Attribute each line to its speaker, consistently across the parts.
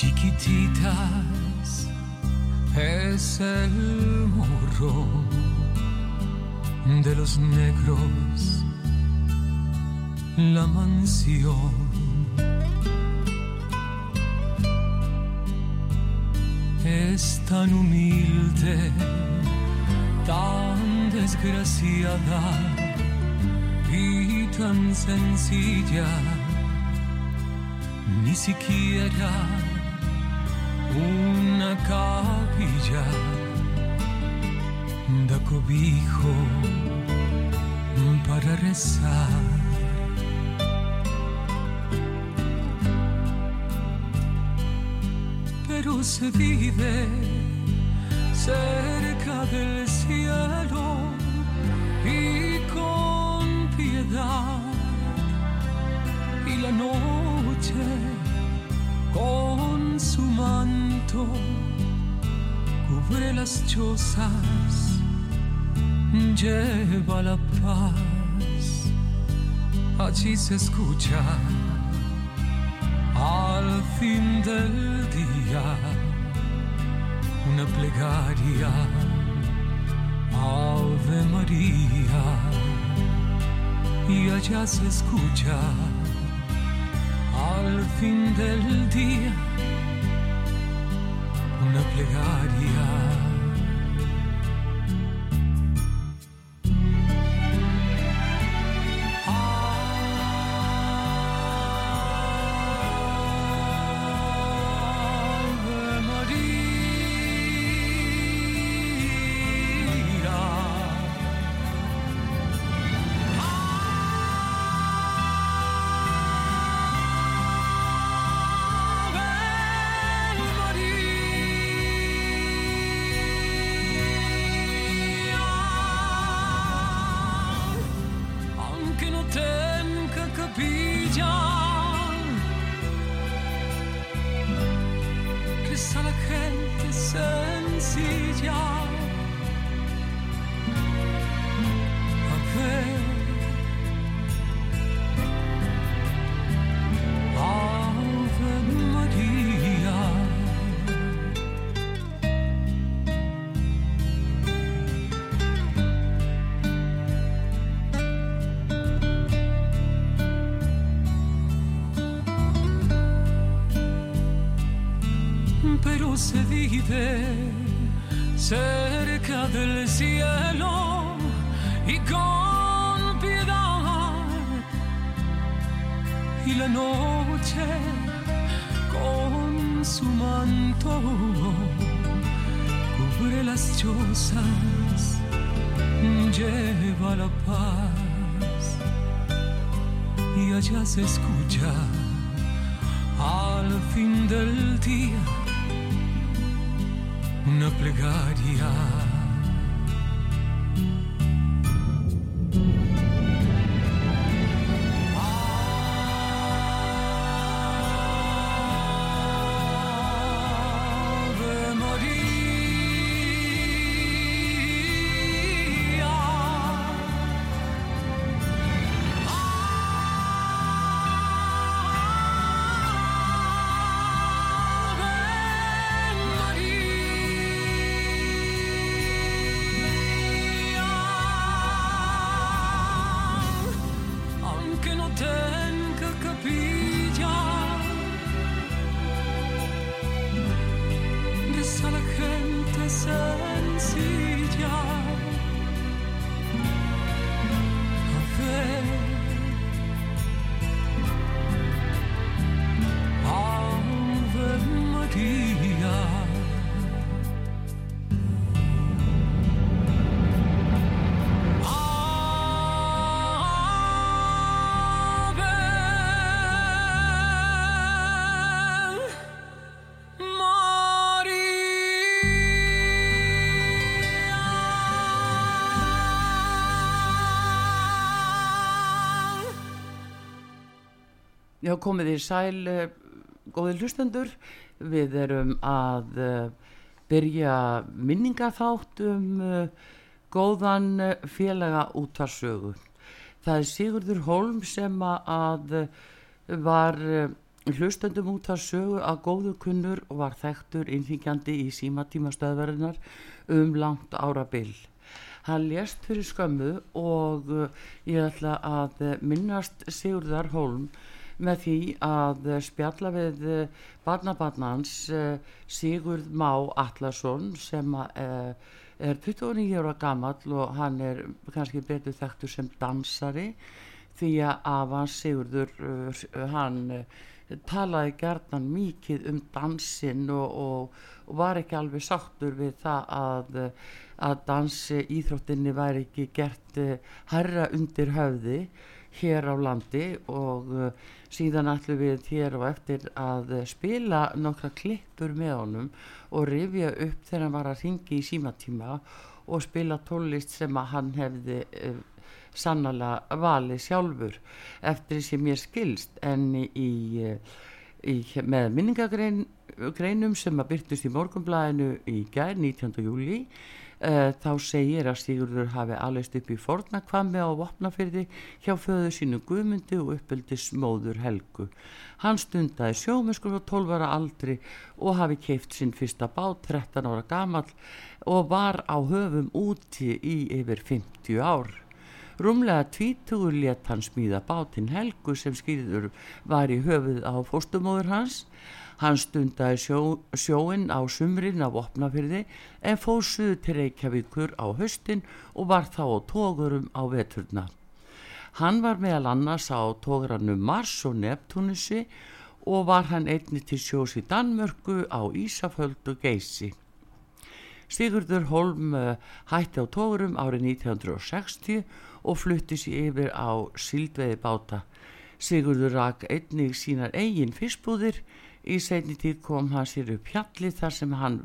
Speaker 1: Chiquititas. Es el morro de los negros, la mansión. es tan humilde, tan desgraciada y tan sencilla, ni siquiera una capilla da cobijo para rezar. pero se vive cerca del cielo y con piedad. Y la noche manto cubre las chozas, lleva la paz. Allí se escucha al fin del día una plegaria, Ave María, y allá se escucha al fin del día una plegaria. Cerca del cielo y con piedad. Y la noche con su manto cubre las chozas, lleva la paz y allá se escucha al fin del día una plegaria.
Speaker 2: Já, komið í sæl, uh, góði hlustendur. Við erum að uh, byrja minningaþátt um uh, góðan félaga útarsögu. Það er Sigurður Holm sem að, var hlustendum útarsögu að góðu kunnur og var þekktur innþingjandi í símatíma stöðverðinar um langt árabil. Hann lést fyrir skömmu og ég ætla að minnast Sigurðar Holm með því að spjalla við uh, barnabarnans uh, Sigurð Má Allarsson sem uh, er 29 ára gamall og hann er kannski betur þekktur sem dansari því að af hans Sigurður uh, hann talaði gerðan mikið um dansinn og, og, og var ekki alveg sáttur við það að, að dansi íþróttinni væri ekki gert herra undir höfði hér á landi og síðan ætlum við hér og eftir að spila nokkra klippur með honum og rifja upp þegar hann var að ringi í símatíma og spila tólist sem að hann hefði uh, sannlega valið sjálfur eftir sem ég skilst en í, í, með minningagreinum sem að byrtust í morgunblæðinu í gær 19. júli þá segir að Sigurður hafi alvegst upp í fornakvammi á Vopnafyrði hjá föðu sínu Guðmundi og uppeldis móður Helgu. Hann stundaði sjómiskur á 12 ára aldri og hafi keift sinn fyrsta bát 13 ára gamall og var á höfum úti í yfir 50 ár. Rúmlega tvítugur let hann smíða bátinn Helgu sem skýður var í höfuð á fóstumóður hans. Hann stundaði sjó, sjóin á sumrin af opnafyrði en fóð suðu til Reykjavíkur á höstin og var þá á tógurum á veturna. Hann var meðal annars á tógrannu Mars og Neptunusi og var hann einni til sjós í Danmörku á Ísaföld og Geysi. Sigurður Holm uh, hætti á tógurum árið 1960 og flutti sér yfir á síldveiði báta. Sigurður rak einnig sínar eigin fyrstbúðir Í seinni tíð kom hann sér upp hjalli þar sem hann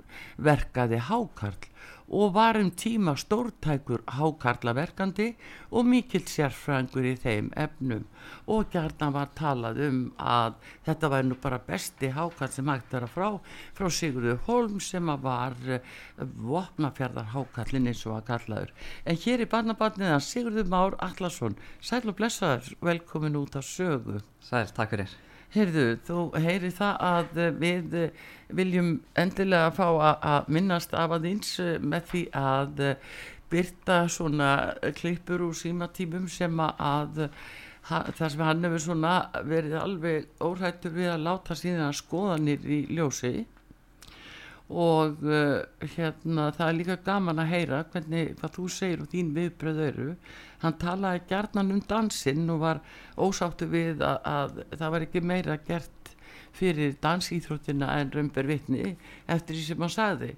Speaker 2: verkaði hákarl og var um tíma stórtækur hákarlaverkandi og mikill sérfrængur í þeim efnum og gærna var talað um að þetta væri nú bara besti hákarl sem hægt er að frá frá Sigurður Holm sem að var uh, vopnafjörðar hákarlinn eins og að kallaður. En hér í barnabarnið að Sigurður Már Allarsson, sæl og blessaður, velkomin út af sögu.
Speaker 3: Sæl, takk fyrir.
Speaker 2: Heyrðu, þú heyri það að eh, við eh, viljum endilega fá að- minnast af aðeins eh, með því að byrta svona klippur úr símatímum sem að þar sem hann hefur svona verið alveg óhættur við að láta síðan skoðanir í ljósi og uh, hérna það er líka gaman að heyra hvernig hvað þú segir og þín viðbröð eru. Hann talaði gjarnan um dansinn og var ósáttu við að, að það var ekki meira gert fyrir dansýþróttina en römber vitni eftir því sem hann sagði.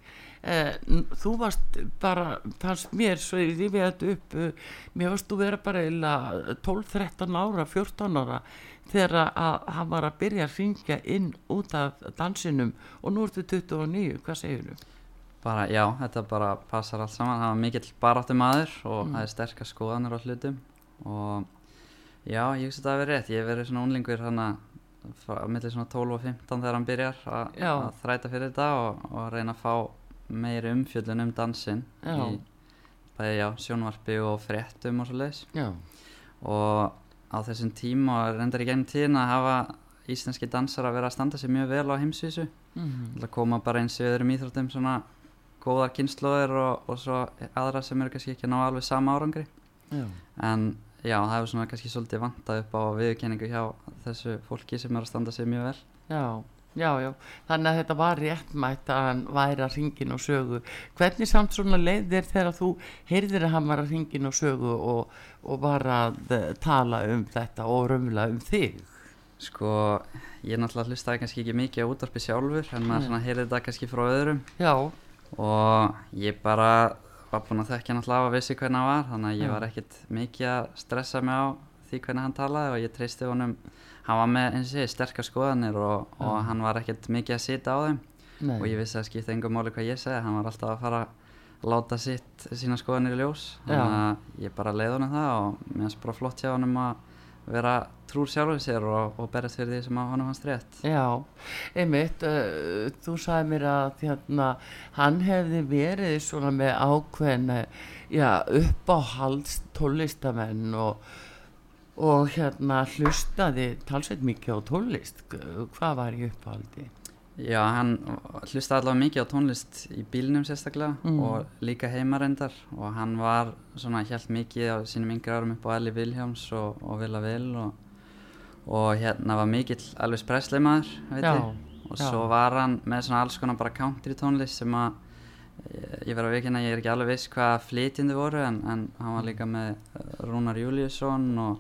Speaker 2: Eh, þú varst bara fannst mér svo ég rifið þetta upp eh, mér varst þú vera bara eiginlega 12-13 ára, 14 ára þegar að hann var að byrja að ringja inn út af dansinum og nú ertu 29, hvað segir þú?
Speaker 3: Bara, já, þetta bara passar allt saman. Það var mikill baráttu maður og það er sterkar skoðanir á hlutum. Og já, ég þetta að vera rétt. Ég verið svona unlingur hann að millir svona 12 og 15 þegar hann byrjar að þræta fyrir þetta og, og reyna að fá meiri umfjöllun um dansinn
Speaker 2: Já.
Speaker 3: í bæði, já, sjónvarpi og fréttum og svo leiðis. Og á þessum tíma og reyndar í gennum tíðina að hafa íslenski dansar að vera að standa sér mjög vel á heimsvísu.
Speaker 2: mm
Speaker 3: Það koma bara eins í öðrum íþróttum svona góðar kynnslóðir og, og svo aðra sem eru kannski ekki að ná alveg sama árangri.
Speaker 2: Já,
Speaker 3: en já, það hefur svona kannski svolítið vantað upp á viðurkenningu hjá þessu fólki sem er að standa sig mjög vel.
Speaker 2: Já Já, já, þannig að þetta var réttmætt að hann væri að ringin og sögu. Hvernig samt svona leið þér þegar þú heyrðir að hann var að ringin og sögu og, og var að eh, tala um þetta og raunverulega um þig?
Speaker 3: Sko, ég náttúrulega hlustaði kannski ekki mikið á útvarpi sjálfur en maður svona heyrði þetta kannski frá öðrum
Speaker 2: Já,
Speaker 3: og ég bara var búinn að þekkja náttúrulega og vissi hvernig hann var þannig að ég
Speaker 2: Já.
Speaker 3: var ekkert mikið að stressa mig á því hvernig hann talaði og ég treysti honum hann var með, eins og ég sterkar skoðanir og, og hann var ekkert mikið að sita á þeim.
Speaker 2: Nei.
Speaker 3: og ég vissi að skipta engum máli hvað ég segi hann var alltaf að fara að láta sitt sína skoðanir í ljós. Þannig að ég bara leið honum það og mér finnst bara flott hjá honum að vera trúr sjálfur sér og, og berjast fyrir því sem að honum hans rétt.
Speaker 2: Já, einmitt, uh, þú sagði mér að hérna, hann hefði verið svona með ákveðin, já, uppáhalds tólistamenn og, og hérna hlustaði talsveit mikið á tólist. Hvað var í uppáhaldi?
Speaker 3: Já, hann hlustaði allavega mikið á tónlist í bílnum sérstaklega
Speaker 2: Mm.
Speaker 3: og líka heimarendar og hann var svona helt mikið á sínum yngri árum upp á Elli Vilhjáms og, og Vila Vil og, og hérna var mikill Elvis Presley maður, veit
Speaker 2: Já,
Speaker 3: ég og
Speaker 2: já.
Speaker 3: svo var hann með svona alls konar bara country tónlist sem að ég- ég verð að vikina, ég er ekki alveg viss hvað flytjandi voru en, en hann var líka með Rúnar Júliusson og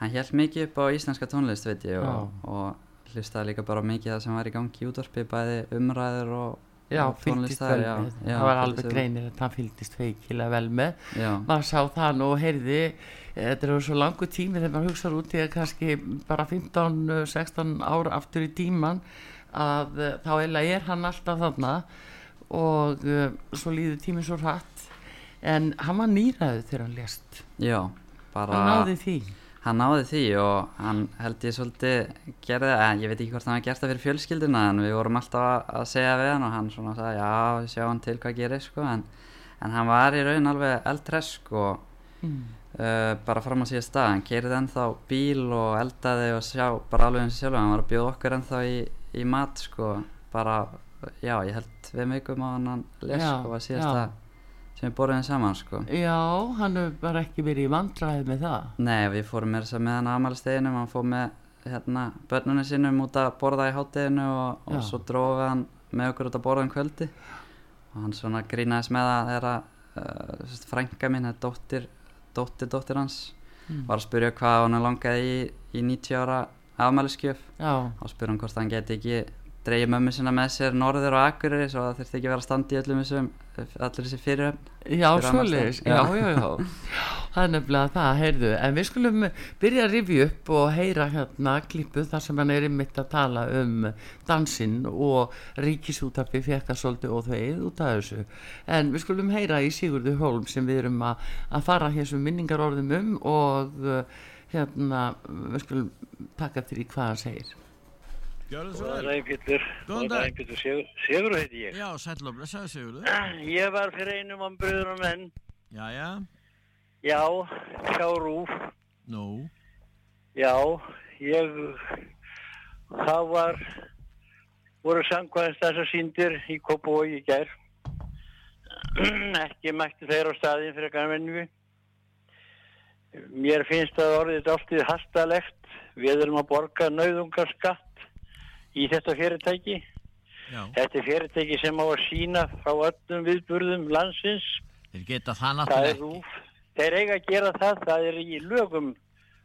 Speaker 3: hann helt mikið upp á íslenska tónlist veit ég og, og hlustaði líka bara mikið það sem var í gangi útvarpi bæði umræður og,
Speaker 2: Já,
Speaker 3: og tónlistar, já, já,
Speaker 2: það var alveg greinir að hann fylgdist feikilega vel með. Maður sá það nú og heyrði, eh, þetta er svo langu tími þegar maður hugsaður út í að kannski bara 15-16 ár aftur í tíman að eh, þá eiginlega er hann alltaf þarna og uh, svo líður tíminn svo hratt en hann var nýræðu þegar hann lést.
Speaker 3: já bara
Speaker 2: Hann náði því.
Speaker 3: Hann náði því og hann held ég svolítið gerði, en ég veit ekki hvort hann hafi gert það fyrir fjölskylduna en við vorum alltaf að, að segja við hann og hann svona sagði já, sjá hann til hvað gerir sko. En, en hann var í raun alveg eldresk og
Speaker 2: Mm.
Speaker 3: uh, bara fram á síðast dag, hann kerið ennþá bíl og eldaði og sjá bara alveg eins og sjálf, hann var að bjóða okkur ennþá í, í mat sko, bara já, ég held við meikum á hann hann les
Speaker 2: Já,
Speaker 3: sko, var síðasta sem við borðum saman sko.
Speaker 2: Já, hann hefur bara ekki verið í vandræði með það.
Speaker 3: Nei, við fórum meira þess að með hann aðmælisteginum hann fór með hérna börnunum sínum út að borða í hátteginu og, og svo drófi hann með okkur út að borða um kvöldi. Og hann svona grínaðist með að uh, frænka mín, þetta dóttir dóttir dóttir hans
Speaker 2: Mm.
Speaker 3: var að spyrja hvað hann langaði í, í 90 ára afmæliskjöf.
Speaker 2: Já,
Speaker 3: og spurði hann hvort hann geti ekki dreigið mömmu sinna með sér norður og akkurir svo það þurfti ekki að vera að standa í öllum þessum allir þessi fyrirhöfn
Speaker 2: já, svoleiðis, já, já, já. Það er nefnilega það, heyrðu, en við skulum byrja að rifja upp og heyra hérna klippu þar sem hann er einmitt að tala um dansinn og ríkisútarpi fekk að svolítið og þveið út af þessu. En við skulum heyra í Sigurðu Hólm sem við erum að, að fara hér sem minningarorðum um og uh, hérna, við skulum taka til í hvað hann segir.
Speaker 4: Gjörðu svo
Speaker 5: Góðan
Speaker 4: vel.
Speaker 5: daginn Pétur.
Speaker 4: Góðan dag.
Speaker 5: Sigur, Sigur heiti ég.
Speaker 4: Já, sæll og blessaði Sigurður.
Speaker 5: Ég var fyrir einum á bröðunum menn.
Speaker 4: Jæja,
Speaker 5: Já, hjá Rúf.
Speaker 4: nú,
Speaker 5: Já, ég, það var, voru samkvæðast þessar síndir í Kópavogi í gær. Ekki mætti þeir á staðin fyrir kannvenju. Mér finnst að orðið áltið hastalegt. Við erum að borga nauðungarskatt í þetta fyrirtæki.
Speaker 4: já,
Speaker 5: Þetta er fyrirtæki sem á að sína frá öllum viðburðum landsins.
Speaker 4: þeir geta það náttúrulega ekki.
Speaker 5: Þeir eiga að gera það. Það er í lögum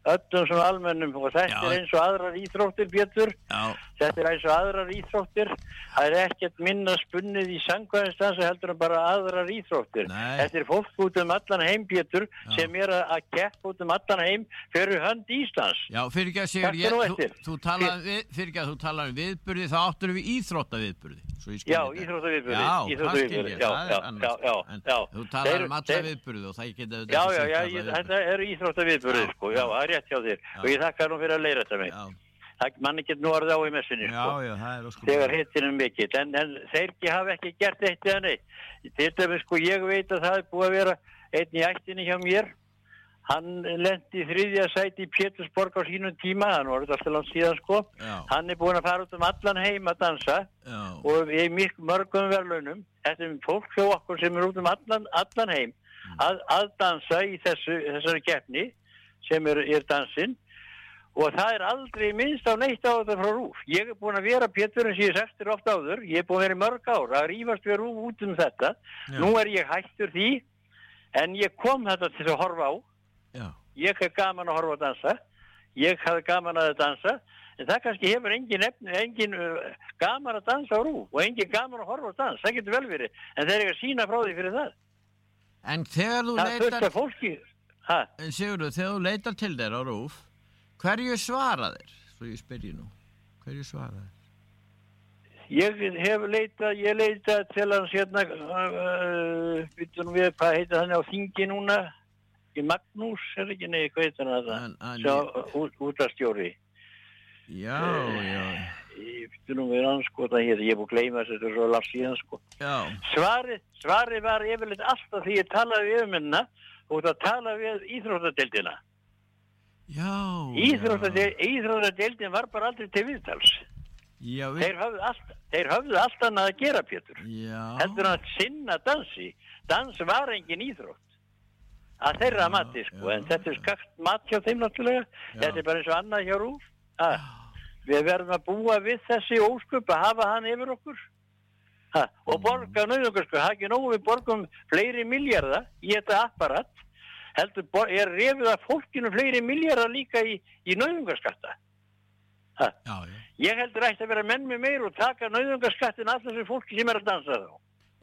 Speaker 5: öllum svona almennum og þetta
Speaker 4: Já.
Speaker 5: er eins og aðrar íþróttir.
Speaker 4: Já,
Speaker 5: Þetta er eins og aðrar íþróttir. Það er ekkert minna spunnið í sangvæðinstansi heldur en bara aðrar íþróttir.
Speaker 4: Nei.
Speaker 5: Þetta er fólk út um allan heim,
Speaker 4: Já.
Speaker 5: sem er að, keppa út um allan heim fyrir hönd Íslands.
Speaker 4: já, fyrir ekki að
Speaker 5: á
Speaker 4: þú, talaði um viðburði, þá áttur við íþrótta viðburði.
Speaker 5: Já, íþróttaviðburði.
Speaker 4: ég,
Speaker 5: Já, já,
Speaker 4: er
Speaker 5: já,
Speaker 4: þú
Speaker 5: Þeir-
Speaker 4: um alla viðburði og það auðvitað
Speaker 5: Já, já,
Speaker 4: sagt
Speaker 5: já,
Speaker 4: alla
Speaker 5: ég,
Speaker 4: viðburði.
Speaker 5: Rétt hjá þér.
Speaker 4: Já.
Speaker 5: Og ég þakka nú fyrir að leira þetta mig.
Speaker 4: Já,
Speaker 5: Það mann ekki nú orðið á í messinni,
Speaker 4: já,
Speaker 5: sko.
Speaker 4: já.
Speaker 5: Þegar hittin er mikill, en, en þeir hafa ekki gert eitt eða neitt. Til dæmis, sko, ég veit að það er búið að vera einn í ættinni hjá mér. Hann lendi þriðja sæti í Pétursborg á sínum tíma, hann var þetta alltaf langt síðan, sko.
Speaker 4: Já,
Speaker 5: Hann er búin að fara út um allan heim að dansa
Speaker 4: já,
Speaker 5: og í mjög mörgum verðlaunum þetta er fólk hjá okkur sem er út um allan, allan heim að, að dansa í þessu, þessari keppni sem er, er dansinn og það er aldrei minnst á neitt á þetta frá rúf. Ég er búin að vera Péturinn ég sextir ofta áður, ég er búin að vera í mörg ár að rífast við rúf út um þetta. Nú er ég hættur því, en ég kom þetta til að horfa á.
Speaker 4: Já.
Speaker 5: Ég hef gaman að horfa að dansa, ég hef gaman að dansa, en það kannski hefur engin, efni, engin uh, gaman að dansa á rúf og engin gaman að horfa að dansa, það getur vel verið, en þeir eru að sína frá því fyrir það.
Speaker 4: En þegar þú
Speaker 5: Það er fullt af fólki, ha,
Speaker 4: Sigurður, þegar þú leitar til þeir á rúf, hverju svara þeir? Svo ég spyrji nú, hverju svara þeir?
Speaker 5: Ég hef leitað, ég leitað til hans hérna, uh, býtum við, hvað heitir hann á þingi núna? Í Magnús, er ekki, nei, hvað heitir hann það?
Speaker 4: Hann- hann-
Speaker 5: Sjá, út, útastjóri.
Speaker 4: Já, já,
Speaker 5: Býtum við hann, sko, það hér, ég er búin að gleyma þessu, þetta er svo langt síðan, sko.
Speaker 4: já,
Speaker 5: Svarið, svarið var yfirleitt alltaf því ég talaði við um hennar og það talaði við íþróttadeildina. Íþróttadeildin var bara aldrei til viðtals.
Speaker 4: Já, við,
Speaker 5: Þeir höfðu allt, þeir höfðu allt annað að gera, Pétur. heldur hann að sinna dansi dans var engin íþrótt að þeirra
Speaker 4: Já,
Speaker 5: mati sko
Speaker 4: já,
Speaker 5: en þetta er skakt mat hjá þeim náttúrulega þetta er bara eins og annað hjá Rúf ha. við verðum að búa við þessi ósköp að hafa hann yfir okkur ha. og
Speaker 4: Mm.
Speaker 5: borga nöðungar sko, það er ekki nógu við borgum fleiri miljardar í þetta apparat heldur er refið að fólkinu fleiri miljardar líka í, í nöðungarskatta
Speaker 4: Já, já.
Speaker 5: ég heldur ætti að vera menn með meir og taka nöðungarskattin af þessu fólki sem er að dansa þá.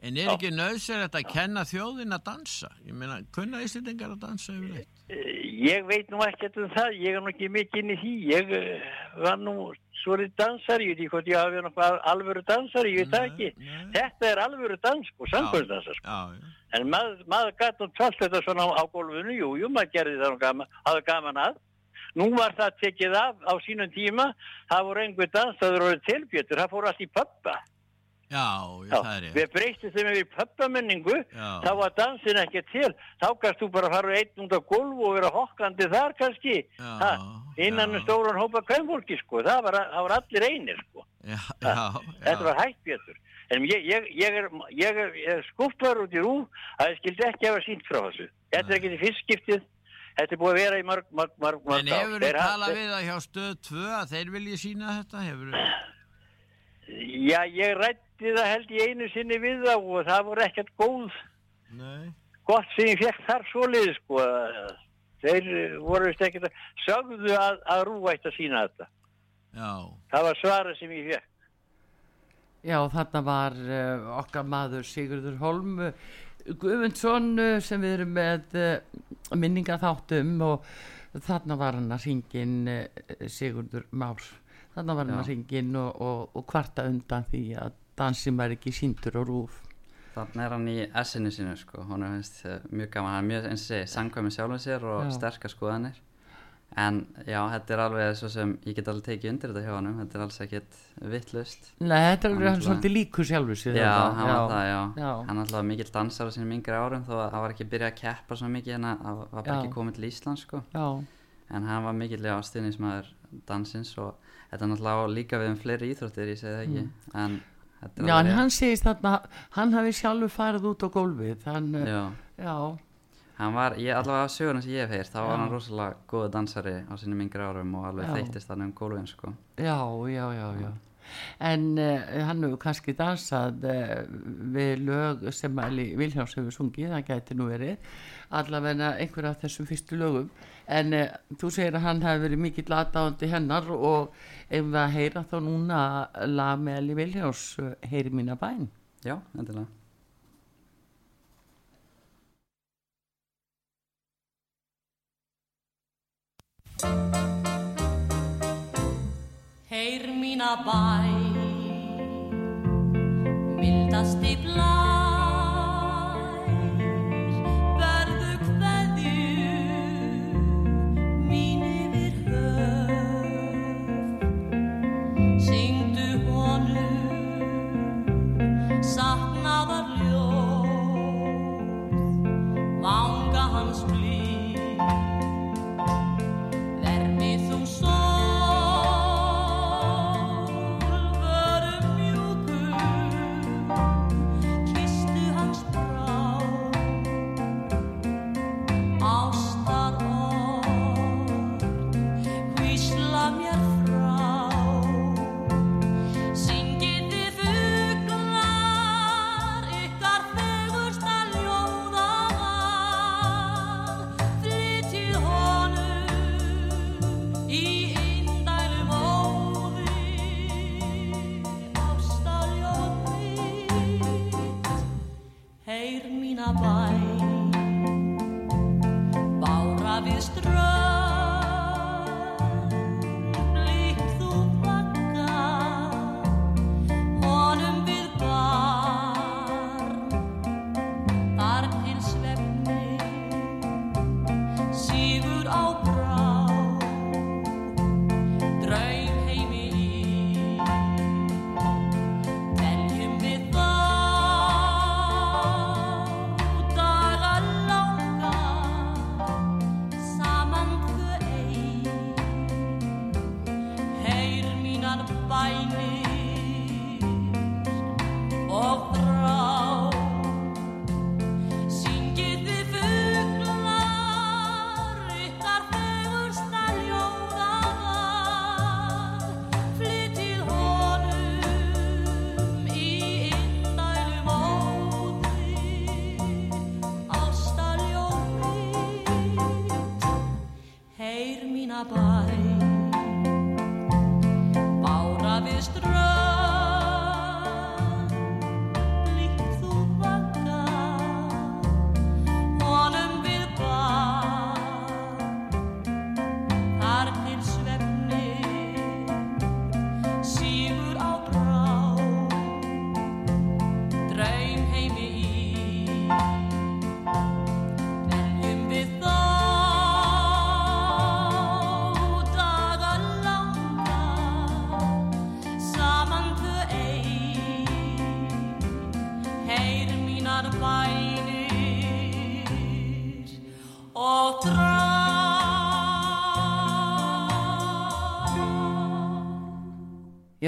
Speaker 4: En er ekki nöðsverðið að kenna þjóðin að dansa? Ég meina, kunna Íslendingar að dansa yfir eitt?
Speaker 5: Eh, Ég veit nú ekkert um það, ég er nú ekki mikið inn í því, ég eh, var nú svolítið dansari, ég veit ekki hvort ég hafi alvöru dansari, ég veit það ekki.
Speaker 4: nei.
Speaker 5: Þetta er alvöru dans, sko, samkvæmsdansar, sko.
Speaker 4: Já.
Speaker 5: En maður, maður gæti nú tvalt þetta svona á, á gólfinu, jú, jú, maður gerði það nú gaman, hafði gaman að. Nú var það tekið af á sínum tíma, það voru einhver dansaður og tilbjötur, það fór allt í pöppa.
Speaker 4: Já, já, það er ég.
Speaker 5: við breytum þeim yfir pöppamenningu, þá var dansin ekki til, þá kannst þú bara fara einn út á gólf og vera hokkandi þar kannski,
Speaker 4: Já,
Speaker 5: ha, innan um
Speaker 4: já.
Speaker 5: stóran hópa kveimfólki sko, það var, það var allir einir sko,
Speaker 4: Já, já,
Speaker 5: þetta var hægt betur. En ég, ég, ég er, ég er, er skuffar út í rúf að ég skildi ekki hafa sínt frá þessu. Þetta er ekki til fyrstskiptið, þetta er búið að vera í mörg, mörg, mörg, mörg
Speaker 4: En hefur þið talað við það hjá stöð 2 að þeir vilji sína þetta? Hefur
Speaker 5: Já, ég rætti það held í einu sinni við þá og það voru ekkert góð.
Speaker 4: Nei.
Speaker 5: gott sem ég fekk þar svoleiði sko. Þeir eh, voru vist ekkert að sögðu að, að eitt að sína þetta.
Speaker 4: Já,
Speaker 5: það var svara sem ég fekk
Speaker 2: Já, þarna var uh, okkar maður Sigurður Holm uh, Guðmundsson uh, sem við erum með uh, minninga þáttum og þarna var hann að ringin uh, Sigurður Már. Þarna var hann að ringin og, og, og kvarta undan því að dansin var ekki síndur og rúf
Speaker 3: Þannig er hann í essinu sínu sko, hún er finnst uh, mjög gaman, hann er mjög eins og segi, samkvæmi sjálfum sér og
Speaker 2: Já.
Speaker 3: sterkar skoðanir. En já, þetta er alveg svo sem ég get alveg tekið undir þetta hjá hann, þetta er alls ekkit vittlust.
Speaker 2: Nei, þetta er alveg
Speaker 3: Hann
Speaker 2: hann svolítið líkur sjálfur sér
Speaker 3: Já,
Speaker 2: þarna.
Speaker 3: hann var það, já.
Speaker 2: já.
Speaker 3: Hann er alltaf mikill dansar á sínum yngri árum þó að hann var ekki byrjað að keppa svo mikið en að hann var bara ekki komið til Íslands sko. En hann var mikill já, stuðnismæður dansins og þetta er á líka við um fleiri íþróttir, ég segi það ekki. En þetta er
Speaker 2: Mm. Já en hann segist þarna hann hafi sjálfur farið út á gólfið hann,
Speaker 3: Já.
Speaker 2: já,
Speaker 3: Hann var, ég, allavega á söguna sem ég hef heyrt, þá
Speaker 2: Já.
Speaker 3: var hann rosalega góðu dansari á sínum yngri árum og alveg
Speaker 2: Já.
Speaker 3: þeyttist hann um gólfin, sko.
Speaker 2: Já, já, já, já. En uh, hann hefur kannski dansað uh, við lög sem Eli Viljáns hefur sungið, það gæti nú verið, allavega einhver af þessum fyrstu lögum. En uh, þú segir að hann hefur verið mikill aðdáðandi hennar og ef við að heyra þá núna lag með Eli Viljáns, heyri mína bæn.
Speaker 3: Já, endilega.
Speaker 6: Heyr mína bæ. Mildasti blær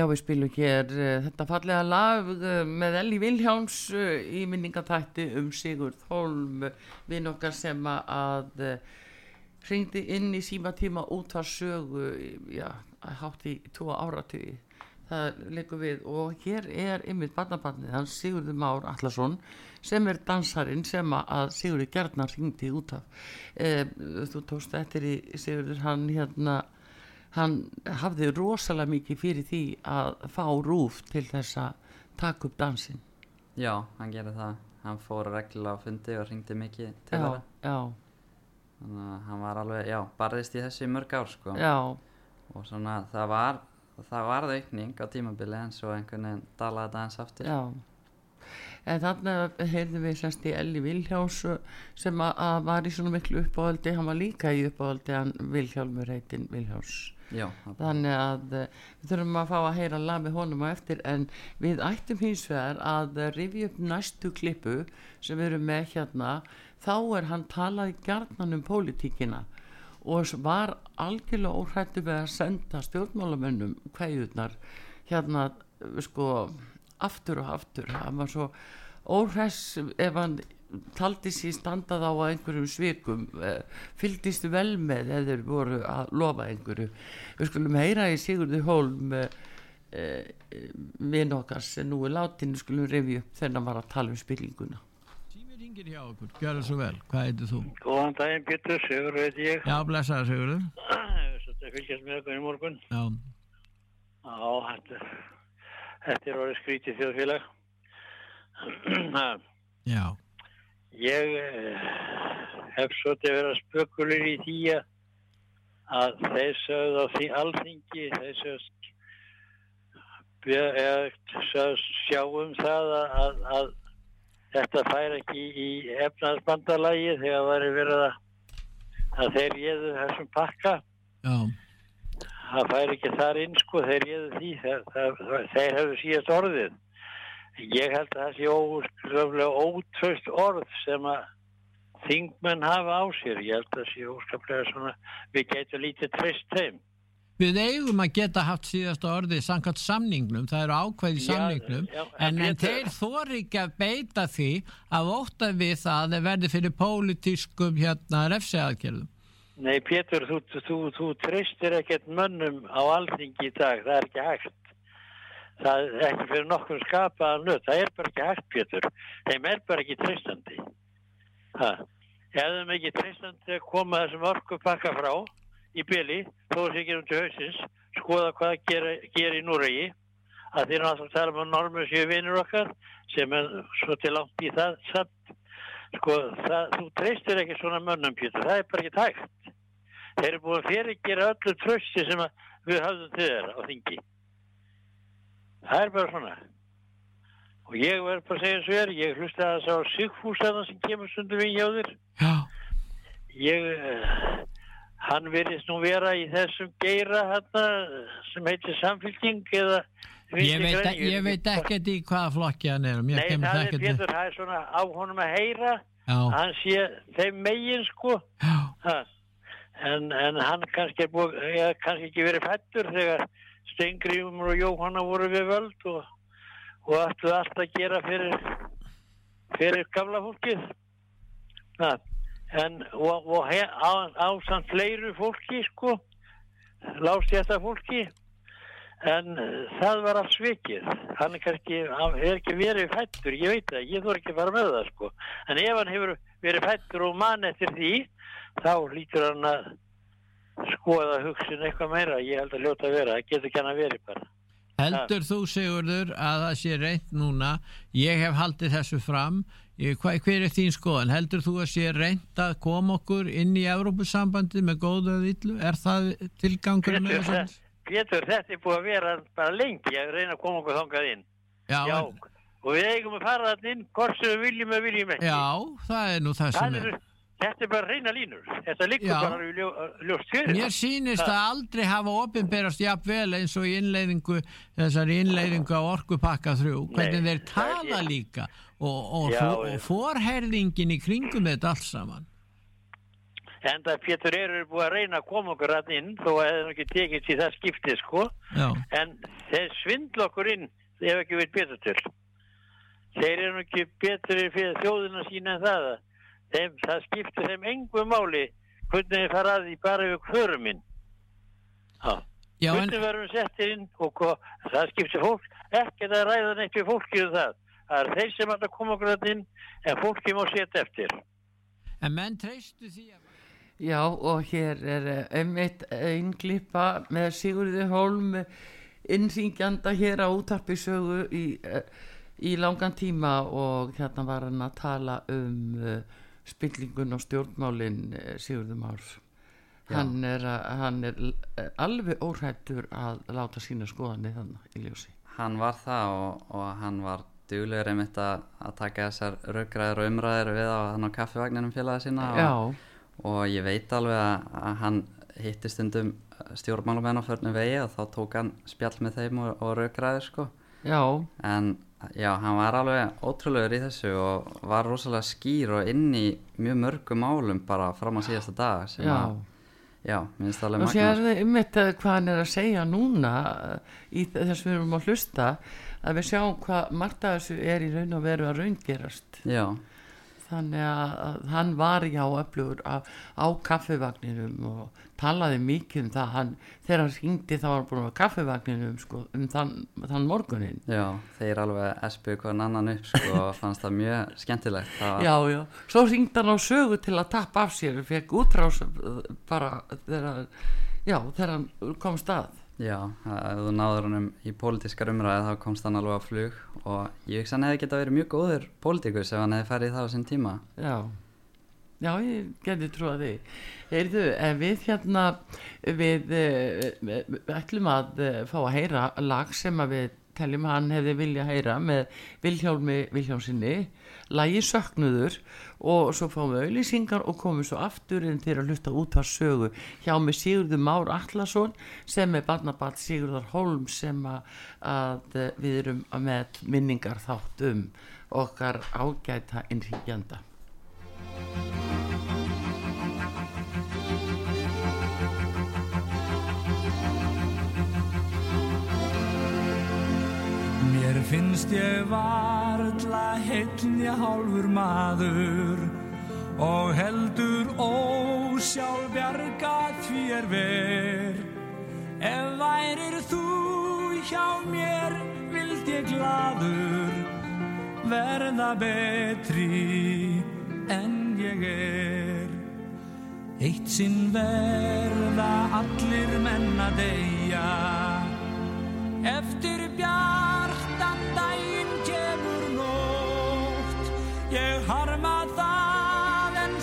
Speaker 2: Já, við spilum hér uh, þetta fallega lag uh, með Elli Vilhjáms uh, í minningatætti um Sigurð Holm, vinn okkar sem að hringdi inn í símatíma út að sögu, já, hátt í tvo áratugi. Það leikur við og hér er ymmið barnabarnið hans Sigurður Már Allarsson sem er dansarinn sem að Sigurður Gjarnar hringdi út af. Eh, þú tókst eftir í Sigurður hann hérna hann hafði rosalega mikið fyrir því að fá rúf til þess að taka upp dansin
Speaker 3: Já, hann gerði það. Hann fór reglulega á fundi og ringdi mikið til
Speaker 2: já,
Speaker 3: Þannig að hann var alveg, já, barðist í þessu í mörg ár, sko.
Speaker 2: já,
Speaker 3: Og svona, það var, það varð aukning á tímabili en svo einhvern veginn dalaði þetta eins aftur.
Speaker 2: já. En þannig heyrðum við semst í Elli Vilhjáms sem að, var í svona miklu uppáhaldi. Hann var líka í uppáhaldi hann Vilhjálmur heitin Vilhjáms
Speaker 3: Já, það-
Speaker 2: þannig að eh, við þurfum að fá að heyra lag með honum á eftir en við ættum hins vegar að rifja upp næstu klippu sem við erum með hérna. Þá er hann talað gjarnan um pólitíkina og var algjörlega óhrættu með að senda stjórnmálamönnum kveðurnar hérna eh, sko aftur og aftur. Hann var svo óhress ef hann taldi sér standað á einhverjum svikum eh, fylgdist vel með eða þeir voru að lofa einhverju við skulum heyra í Sigurði Hólm eh, eh, vinn okkar sem nú er látin við skulum revju upp hann var að tala um spillinguna
Speaker 4: Tími ringir hjá okkur, gjör það svo vel. Hvað heitir þú?
Speaker 5: Góðan daginn, Pétur, Sigur veit ég.
Speaker 4: Já, blessaði Sigurður.
Speaker 5: Þetta fylgjast með okkur í morgun.
Speaker 4: Já,
Speaker 5: Já, þetta, þetta er orðið skrítið þjóðfélag.
Speaker 4: Já,
Speaker 5: Ég eh, hef svolítið verið að spökulir í því að- þeir sögðu á því alþingi, þeir sögðu sögðu sjáum það að, að, að þetta fær ekki í efnaðsbandalagi þegar væri verið að, að þeir réðu þessum pakka.
Speaker 4: já,
Speaker 5: það fær ekki þar inn sko þeir réðu því það, það, þeir hefðu síðast orðið ég held að það sé óskaplega ótröst orð sem að þingmenn hafa á sér. Ég held að það sé óskaplega svona við getum lítið treyst þeim.
Speaker 4: Við eigum að geta haft síðasta orðið samkvæmt samningnum, það eru ákveð í
Speaker 5: Já,
Speaker 4: samningnum,
Speaker 5: já,
Speaker 4: en, en þeir þor ekki að beita því að ótta við það að þeir verði fyrir pólitískum hérna refsiaðgerðum.
Speaker 5: Nei Pétur, þú, þú, þú treystir ekkert mönnum á alþingi í dag, það er ekki hægt það er ekki fyrir nokkur skapaðan nöð, það er bara ekki hægt Pétur. Þeim er bara ekki treystandi. Ef þeim ekki treystandi koma þessum orkupakka frá í byli, þó að sér gerum til hausins skoða hvað gera, gera í Núregi að þeir náttúrulega tala um að normu séu vinur okkar sem er svo til langt í það samt. Sko, það, þú treystir ekki svona mönnum, Pétur, það er bara ekki tægt. Þeir eru búin að fyrirgera öllu trösti sem við höfðum til þeirra á þingi. Það er bara svona. Og ég verður bara að segja svo er, ég hlusti að það sá Sigfúsaðan sem kemur stundum í hjá þér.
Speaker 4: Já,
Speaker 5: Ég, eh, hann virðist nú vera í þessum geira hérna sem heitir samfylking eða
Speaker 4: ég veit,
Speaker 5: græn,
Speaker 4: ég veit ekkert í hvaða flokki hann er mér
Speaker 5: Nei, það er Pétur, það er svona á honum að heyra
Speaker 4: Já,
Speaker 5: hann sé þeim megin sko. En, en hann kannski, er búið, kannski ekki verið fættur þegar Steingrífumur og Jóhanna voru við völd og, og ættu allt að gera fyrir fyrir gamla fólkið ha. en og, og he, á, á samt fleiru fólki sko lástjætta fólki en uh, það var allt svikið hann er kannski, hann er ekki verið fættur ég veit það, ég þór ekki að fara með það sko en ef hann hefur verið fættur og mann eftir því þá lítur hann að skoða hugsin eitthvað meira. Ég held að ljóta að vera, það getur ekki hann að verið bara.
Speaker 4: Heldur þú Sigurður að það sé reynt núna? Ég hef haldið þessu fram. Ég, hva, hver er þín skoðan, heldur þú að sé reynt að koma okkur inn í Evrópusambandi með góðu eða illu, er það tilgangur með þessu?
Speaker 5: þe- Pétur, þetta búið að vera bara lengi? Að reyna að koma okkur þangað inn.
Speaker 4: Já,
Speaker 5: já,
Speaker 4: en-
Speaker 5: og við eigum að fara þarna inn hvort sem við viljum eða viljum ekki.
Speaker 4: Já, það er nú það
Speaker 5: Það
Speaker 4: sem
Speaker 5: er,
Speaker 4: er
Speaker 5: þetta er bara reyna línur þetta liggur bara í ljó, ljóst fyrir
Speaker 4: Mér sýnist að aldrei hafa opinberast jafnvel eins og í innleiðingu þessari innleiðingu á orkupakka þrjú hvernig þeir
Speaker 5: er
Speaker 4: tala
Speaker 5: ég.
Speaker 4: líka og, og,
Speaker 5: Já,
Speaker 4: og, forherðingin í kringum þetta allt saman
Speaker 5: En það Pétur eru búið að reyna að koma okkur að inn þó að það er ekki tekið til það skiptið sko.
Speaker 4: Já,
Speaker 5: En þeir svindla okkur inn þeir hef ekki verið betur til. Þeir eru ekki betur fyrir þjóðina sína en það. Þeim, það skiptir þeim engu máli hvernig þeir fara að því bara við förum inn. Já.
Speaker 4: já en,
Speaker 5: Hvernig verðum við settir inn og það skiptir fólk ekkert að ræða neitt við fólkið um það. Það er þeir sem að koma okkur að inn en fólkið má setja eftir.
Speaker 4: en menn treystu því að
Speaker 2: Já, og hér er eh, einmitt einglipa með Sigurði Holm innringjanda hér á útarpisögu í, eh, í langan tíma og hérna var hann að tala um uh, spillingun og stjórnmálin uh, Sigurði Már. Hann er, hann er uh, alveg óhættur að láta sína skoðanir þannig í ljósi.
Speaker 3: Hann var það og, og hann var duglegur einmitt að, að taka þessar raugræður og umræður við á hann á kaffivagninum félaga sína og, og ég veit alveg að, að hann hitti stundum stjórnmálamenn á förnum vegi og þá tók hann spjall með þeim og, og raugræður sko
Speaker 2: já,
Speaker 3: en já, hann var alveg ótrúlegur í þessu og var rosalega skýr og inn í mjög mörgum málum bara fram á síðasta dag sem
Speaker 2: já.
Speaker 3: að, já, minnst alveg
Speaker 2: Og
Speaker 3: magna
Speaker 2: sér þið einmitt að hvað hann er að segja núna uh, í þess við erum að hlusta að við sjáum hvað margt af þessu er í raun og veru að raungerast.
Speaker 3: já,
Speaker 2: Þannig að, hann var já öflugur á, á kaffivagninum og talaði mikið um það. Hann, þegar hann hringdi þá var hann búin á kaffivagninum sko, um þann, þann morgunin.
Speaker 3: já, þeir alveg espu hvern annan upp sko og fannst það mjög skemmtilegt það
Speaker 2: Já, já. Svo hringdi hann á sögu til að tappa af sér og fekk útrás uh, bara þegar, já, þegar hann kom stað.
Speaker 3: Já, ef þú náður honum í pólitískar umræði þá komst hann alveg á flug og ég hugsa hann hefði geta verið mjög góður pólitíkus ef hann hefði farið í það á sinn tíma.
Speaker 2: Já, já, ég geti trúa því. Heyrðu, við hérna, við uh, ætlum að uh, fá að heyra lag sem að við teljum hann hefði vilja heyra með Vilhjálmi Vilhjálmsinni, lagi Söknuður og svo fáum við auðlýsingar og komum svo aftur inn til að hlusta út var sögu hjá með Sigurður Már Allarsson sem er barnabat Sigurðar Holm sem að, að við erum með minningar þátt um okkar ágæta innrýgjanda.
Speaker 1: Finnst ég varla heilnja hálfur maður og heldur ósjálfbjarga því er ver. Ef værir þú hjá mér vild ég gladur verða betri en ég er. Eitt sinn verða allir menn að deyja Eftir bjartan daginn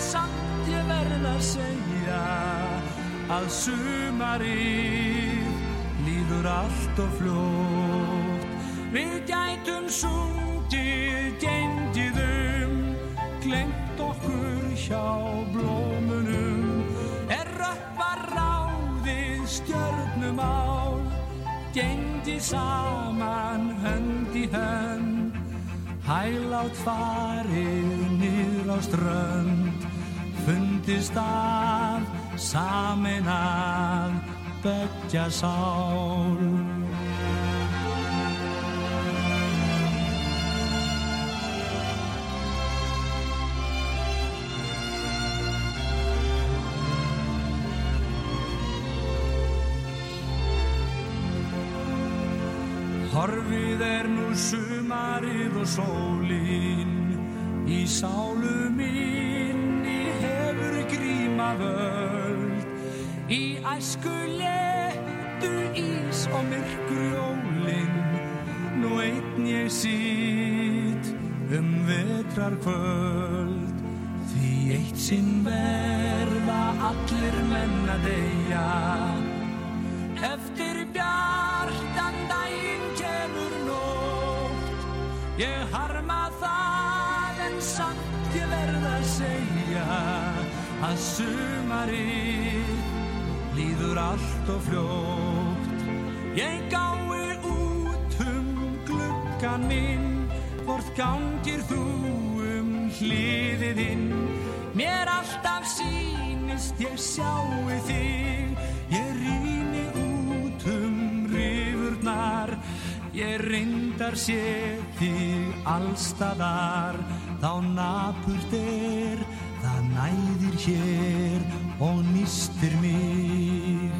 Speaker 1: kemur nótt Ég harma það verð að segja að sumarið líður allt og fljótt. Við gætum sungið gengiðum, glemt okkur hjá blómunum. Er röppa ráðið stjörnumál, gengi saman hönd í hönd. Hælátt farið niður á strönd, fundist að samin að beggja sál. Horfið er nú sumarið og sólin í sálu minni hefur gríma völd í æsku letu ís og myrkur jólin. Nú einn ég sít um vetrar kvöld því eitt sinn verða allir menn að deyja Ég harma það en samt ég verð að segja Að sumarið líður allt og fljótt. Ég gái út um gluggan minn Hvort gangir þú um hliðiðinn Mér alltaf sýnist ég sjáu þig Ég rýni Ég reyndar sé þig allstaðar Þá napurt er, það næðir hér og nýstir mig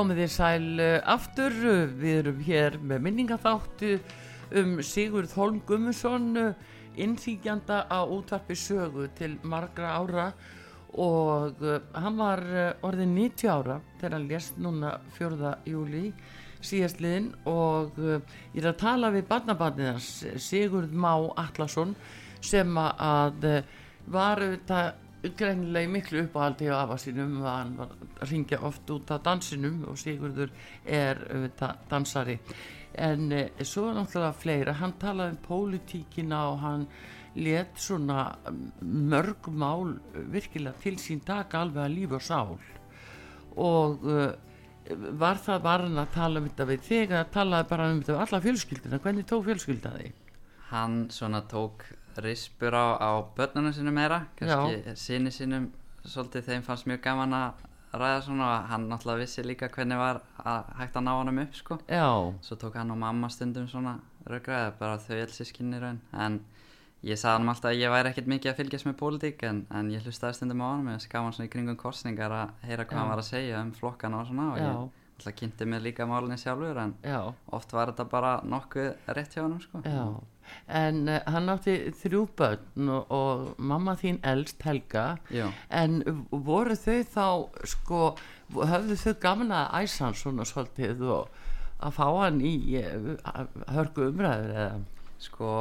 Speaker 2: Komið þér sæl uh, aftur, við erum hér með minningaþáttu um Sigurð Holm Gummusson, uh, innþýgjanda á útvarpi sögu til margra ára og uh, hann var orðin 90 ára þegar hann lést núna 4. júli síðastliðin og ég er að tala við barnabarnið hans Sigurð Má Atlasson sem að var auðvitað greinilega í miklu uppáhaldi á afa sínum að hann var að ringja oft út af dansinum og Sigurður er dansari. En e, svo er náttúrulega fleira. Hann talaði um pólitíkina og hann let svona mörg mál virkilega til sín taka alveg að lífa sál. Og uh, var það var hann að tala um þetta við þig að talaði bara um þetta við alla fjölskyldina hvernig tók fjölskylda þig?
Speaker 3: hann svona tók rispur á, á börnunum sínum meira. Kannski síni sínum svolítið þeim fannst mjög gaman að ræða svona og hann náttúrulega vissi líka hvernig var að hægt að ná honum upp sko.
Speaker 2: Já,
Speaker 3: svo tók hann og mamma stundum svona raugraði bara þau elsískinni raun. En ég sagði hann alltaf að ég væri ekkert mikið að fylgjast með pólitík en, en ég hlustaði stundum á hann og gaf hann svona í kringum kostningar að heyra hvað
Speaker 2: Já.
Speaker 3: hann var að segja um flokkana og svona og
Speaker 2: Já.
Speaker 3: ég alltaf kynnti mig líka málinni sjálfur en oft var þetta bara nokkuð rétt hjá hann sko
Speaker 2: en uh, hann átti þrjú börn og, og mamma þín elst Helga.
Speaker 3: Já.
Speaker 2: en voru þau þá sko, höfðu þau gaman að æsa hann svona svolítið og að fá hann í uh, hörgu umræður eða?
Speaker 3: Sko,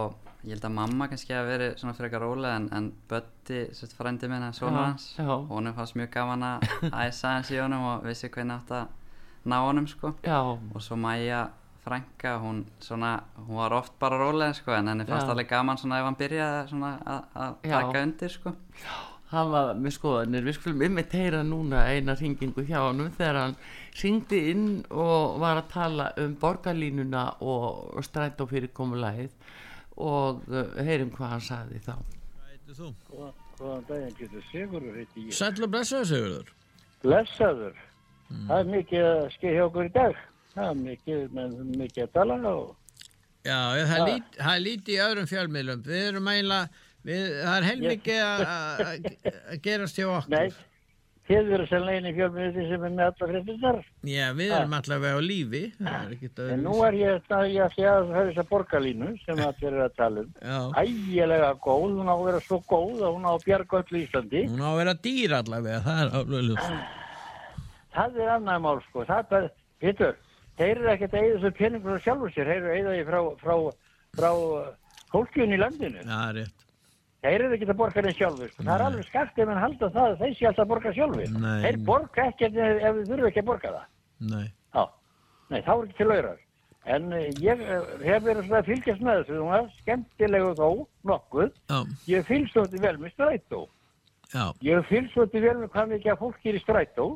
Speaker 3: ég held að mamma kannski að veri svona frekar rólega en, en Bötti, sérst frændi minna, svona hans. honum fannst mjög gaman að æsa hans í honum og vissi hvernig átt að ná honum sko.
Speaker 2: Já,
Speaker 3: og svo Maja frænka, hún svona hún var oft bara rólega sko en henni fannst
Speaker 2: Já.
Speaker 3: alveg gaman svona ef hann byrjaði svona að- að
Speaker 2: Já.
Speaker 3: taka undir sko
Speaker 2: hann var með skoðanir við skulum ymmið heyra núna eina hringingu hjá honum þegar hann hringdi inn og var að tala um borgarlínuna og, og strætó fyrir komulagið og uh, heyrum hvað hann sagði þá
Speaker 4: Hvað heitir þú?
Speaker 5: Góðan daginn, getur Sigurður heiti ég.
Speaker 4: Sæll og blessaður Sigurður.
Speaker 5: Blessaður. Það er mikið að skeið hjá okkur í dag. Það er mikið, mikið að tala og
Speaker 4: Já, það er
Speaker 5: Ha.
Speaker 4: er lítið í öðrum fjölmiðlum. Við erum eiginlega, við, það er heilmikið að- að að gerast hjá okkur.
Speaker 5: nei, þið eru sem legin í fjölmiðli sem er með alla fréttistar.
Speaker 4: Já, við erum allavega á lífi.
Speaker 5: En nú er ég að ég að segja að það er þessa borgarlínu sem allir eru að tala um. Ægilega góð, hún á að vera svo góð að hún á að bjarga öllu Íslandi.
Speaker 4: hún á að vera dýr allavega, það er alveg ljúst.
Speaker 5: Það er annað mál, sko. Það er, Pétur, þeir eru ekkert að eigða þessu peningur á sjálfur sér. Þeir eru að eigða því frá, frá, frá uh, fólkjun í landinu.
Speaker 4: Já, það er rétt.
Speaker 5: Þeir eru ekki að borga þeir sjálfur. Sko. Það er alveg skakt ef hann halda það að þeir sé alltaf að borga sjálfur.
Speaker 4: Nei.
Speaker 5: Þeir borga ekkert ef, ef þið þurfa ekki að borga það.
Speaker 4: Nei.
Speaker 5: Já. Nei, þá er ekki til auðrar. En uh, ég uh, hef verið svona að fylgjast með þessu. Það var skemmtilegu þó, nokkuð.
Speaker 4: Já,
Speaker 5: Ég fylgst svolítið vel með strætó.
Speaker 4: já,
Speaker 5: Ég fylgst svolítið vel með hvað mikið að fólk er í strætó.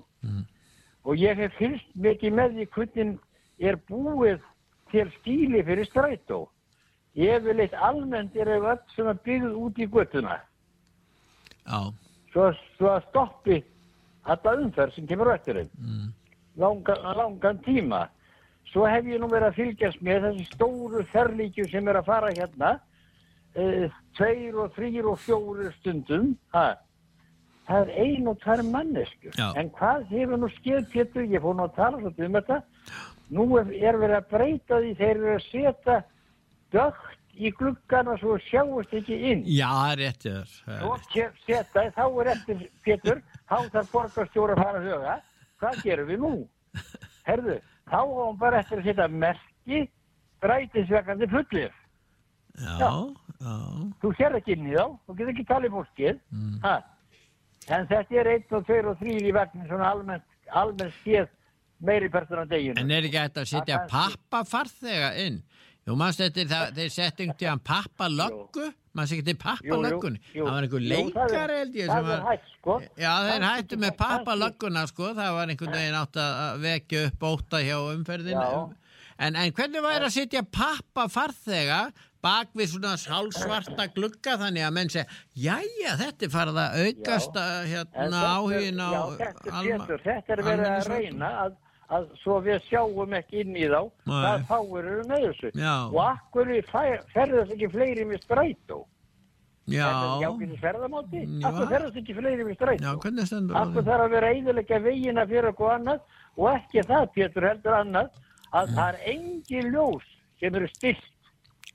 Speaker 5: Og ég hef fylgst mikið með því hvernig er búið til stíli fyrir strætó. Ég vil eitt almennt er ef öll sem er byggð út í göttuna.
Speaker 4: já,
Speaker 5: svo, svo að stoppi þetta umferð sem kemur á eftir þeim langan, langan tíma svo hef ég nú verið að fylgjast með þessi stóru ferlíkju sem er að fara hérna e, tveir og þrýr og fjóru stundum ha. það er ein og tvær manneskur
Speaker 4: Já.
Speaker 5: en hvað hefur nú skeið Pétur, ég fór nú að tala svolítið um þetta nú er, er verið að breyta því þeir eru að setja dögt í gluggana svo sjáust ekki inn
Speaker 4: já, rétt er rétt.
Speaker 5: setja, þá er eftir Pétur, þá þarf borgarstjóra að fara að huga. Hvað gerum við nú? Herðu, þá á hann bara eftir að setja merki rætisvekandi fullir.
Speaker 4: Já, já,
Speaker 5: Þú sér ekki inn í þá, þú getur ekki talið fólkið. Ha. En þetta er einn og tveir og þrýr í veginn svona almennt, almennt skeð meiri persónan deginu.
Speaker 4: En er ekki hægt að setja pappafarþega inn? Jú, mannst þetta, það, þeir setja einhvern tíðan pappalöggu, maður ekki til pappalöggunni. Það var einhver
Speaker 5: er-
Speaker 4: leikari held ég sem
Speaker 5: Það er hægt, sko.
Speaker 4: Já, þeir hættu með pappalögguna, sko, það var einhvern veginn átt að vekja upp óta hjá umferðinu. En, en hvernig væri að setja pappafarþega bak við svona sálsvarta glugga þannig að menn segja, jæja, þetta er farið að aukast að,
Speaker 5: En
Speaker 4: hérna áhugin á
Speaker 5: Já, þetta
Speaker 4: alma-
Speaker 5: Pétur, þetta er verið að reyna að, að svo við sjáum ekki inn í þá
Speaker 4: Nei.
Speaker 5: hvað fáir eru með þessu.
Speaker 4: Já.
Speaker 5: Og akkur ferðast ekki fleiri með strætó.
Speaker 4: Já. Já.
Speaker 5: Akkur ferðast ekki fleiri með strætó.
Speaker 4: já,
Speaker 5: Akkur þarf að vera eiginlega vegina fyrir okkur annað og ekki það, Pétur, heldur annað að það er engin ljós sem eru stilt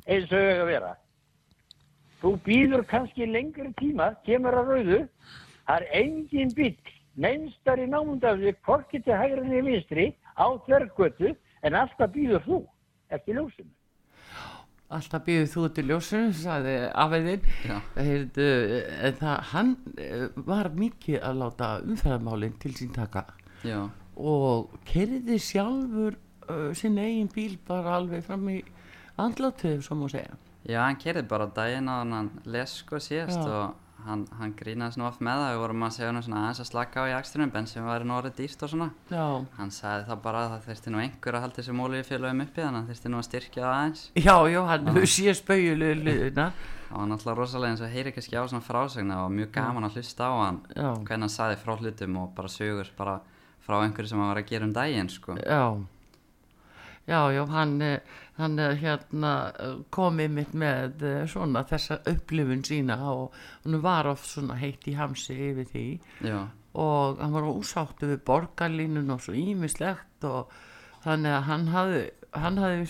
Speaker 5: eins og þau eiga að vera. Þú býður kannski lengri tíma, kemur að rauðu, það er engin bíl, neinstar í námundafði, hvorki til hægrinni vinstri, á þverrgötu, en alltaf býður þú eftir ljósinu.
Speaker 2: Alltaf býðið þú til ljósinu, sagði. Heyrðu, en það, hann eh, var mikið að láta umferðarmálinn til sín taka
Speaker 3: Já,
Speaker 2: og kerði sjálfur uh, sinn eigin bíl bara alveg fram í andlátið, svo má segja.
Speaker 3: já hann kerði bara daginn á hann les sko síðast
Speaker 2: Já.
Speaker 3: og hann, hann grínaði svona oft með það. Við vorum að segja hann svona aðeins að slaka á í akstrinum bensin var nú orðið dýrt og svona.
Speaker 2: Já,
Speaker 3: hann sagði það bara að það þurfti nú einhver að halda þessu móli félagum uppi þannig að það þurfti nú að styrkja það aðeins.
Speaker 2: Já, já hann hefur sé liðina.
Speaker 3: það var náttúrulega rosalega eins og heyri ekki á svona frásögna og mjög gaman að hlusta á hann.
Speaker 2: Já.
Speaker 3: hvernig hann sagði frá hlutum og bara sögur bara frá einhverju sem hann var að gera um daginn sko.
Speaker 2: Já, já, já, hann, eh, hann eh, hérna eh, kom einmitt með svona þessa upplifun sína og hann var oft svona heitt í hamsi yfir því.
Speaker 3: Já,
Speaker 2: og hann var úsáttu við borgarlínun og svo ímislegt og þannig að hann hafði, hann hafði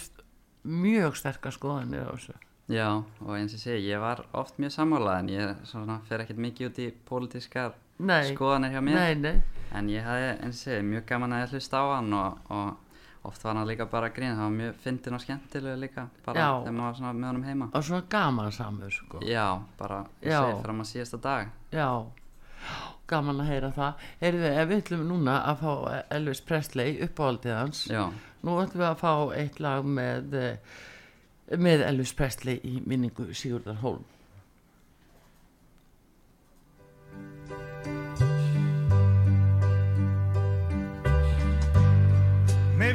Speaker 2: mjög sterkar skoðanir á þessu.
Speaker 3: já og eins og sé ég var oft mjög sammálað en ég svona fer ekkert mikið út í pólitískar skoðanir hjá mér.
Speaker 2: Nei, nei,
Speaker 3: en ég hafði eins og sé mjög gaman að hlusta á hann og, og oft var hann líka bara að grína það var mjög fyndin og skemmtilega líka bara
Speaker 2: Já.
Speaker 3: þegar maður var svona með honum heima
Speaker 2: og svona gaman samur sko.
Speaker 3: já, bara
Speaker 2: Já.
Speaker 3: segi fram á síðasta dag
Speaker 2: Já, gaman að heyra það. Heyrðu, ef við ætlum núna að fá Elvis Presley uppáhaldið hans,
Speaker 3: já,
Speaker 2: nú ætlum við að fá eitt lag með, eh, með Elvis Presley í minningu Sigurðar Hólm.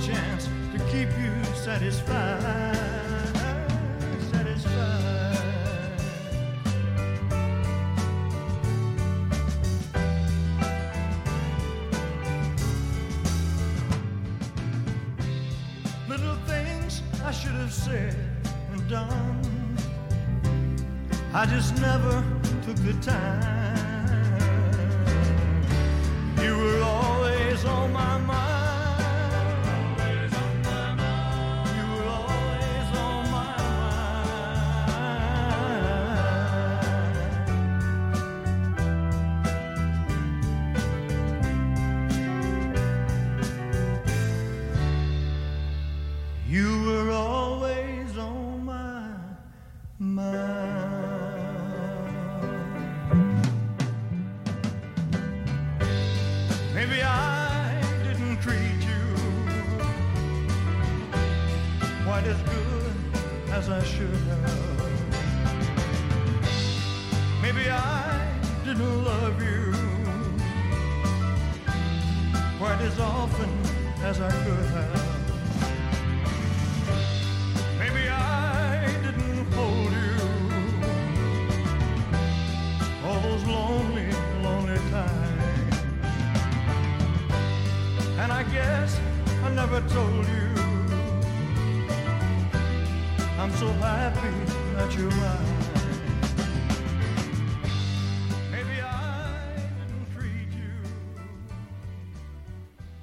Speaker 7: Chance to keep you satisfied.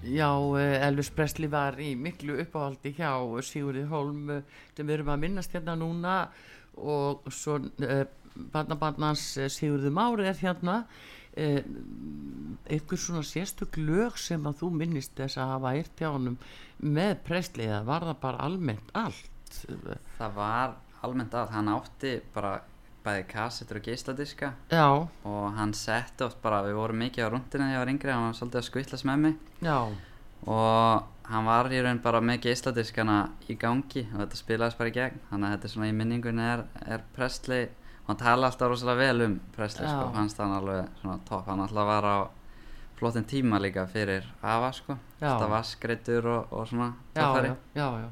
Speaker 2: Já, eh, Elvis Presley var í miklu uppáhaldi hjá Sigurði Holm eh, sem við erum að minnast hérna núna. Og svo uh, barnabarnans eh, Sigurði Mári er hérna. Uh, eitthvað svona sérstök lög sem að þú minnist þess að hafa eirt hjá honum með Presley eða var það bara almennt allt?
Speaker 3: Það var almennt að hann átti bara bæði kassettur og geisladiska.
Speaker 2: Já,
Speaker 3: og hann setti oft bara, við vorum mikið á rúndinu þegar ég var yngri, hann var svolítið að skvillast með mig.
Speaker 2: Já,
Speaker 3: og hann var í raun bara með geisladiskana í gangi og þetta spilaðist bara í gegn. Þannig að þetta er svona í minningunni er, er Presley og hann tala alltaf rosalega vel um Presley sko, fannst hann alveg svona topp. Hann alltaf var á flottin tíma líka fyrir Ava sko, alltaf vaskreitur og, og svona
Speaker 2: já, já, já, já.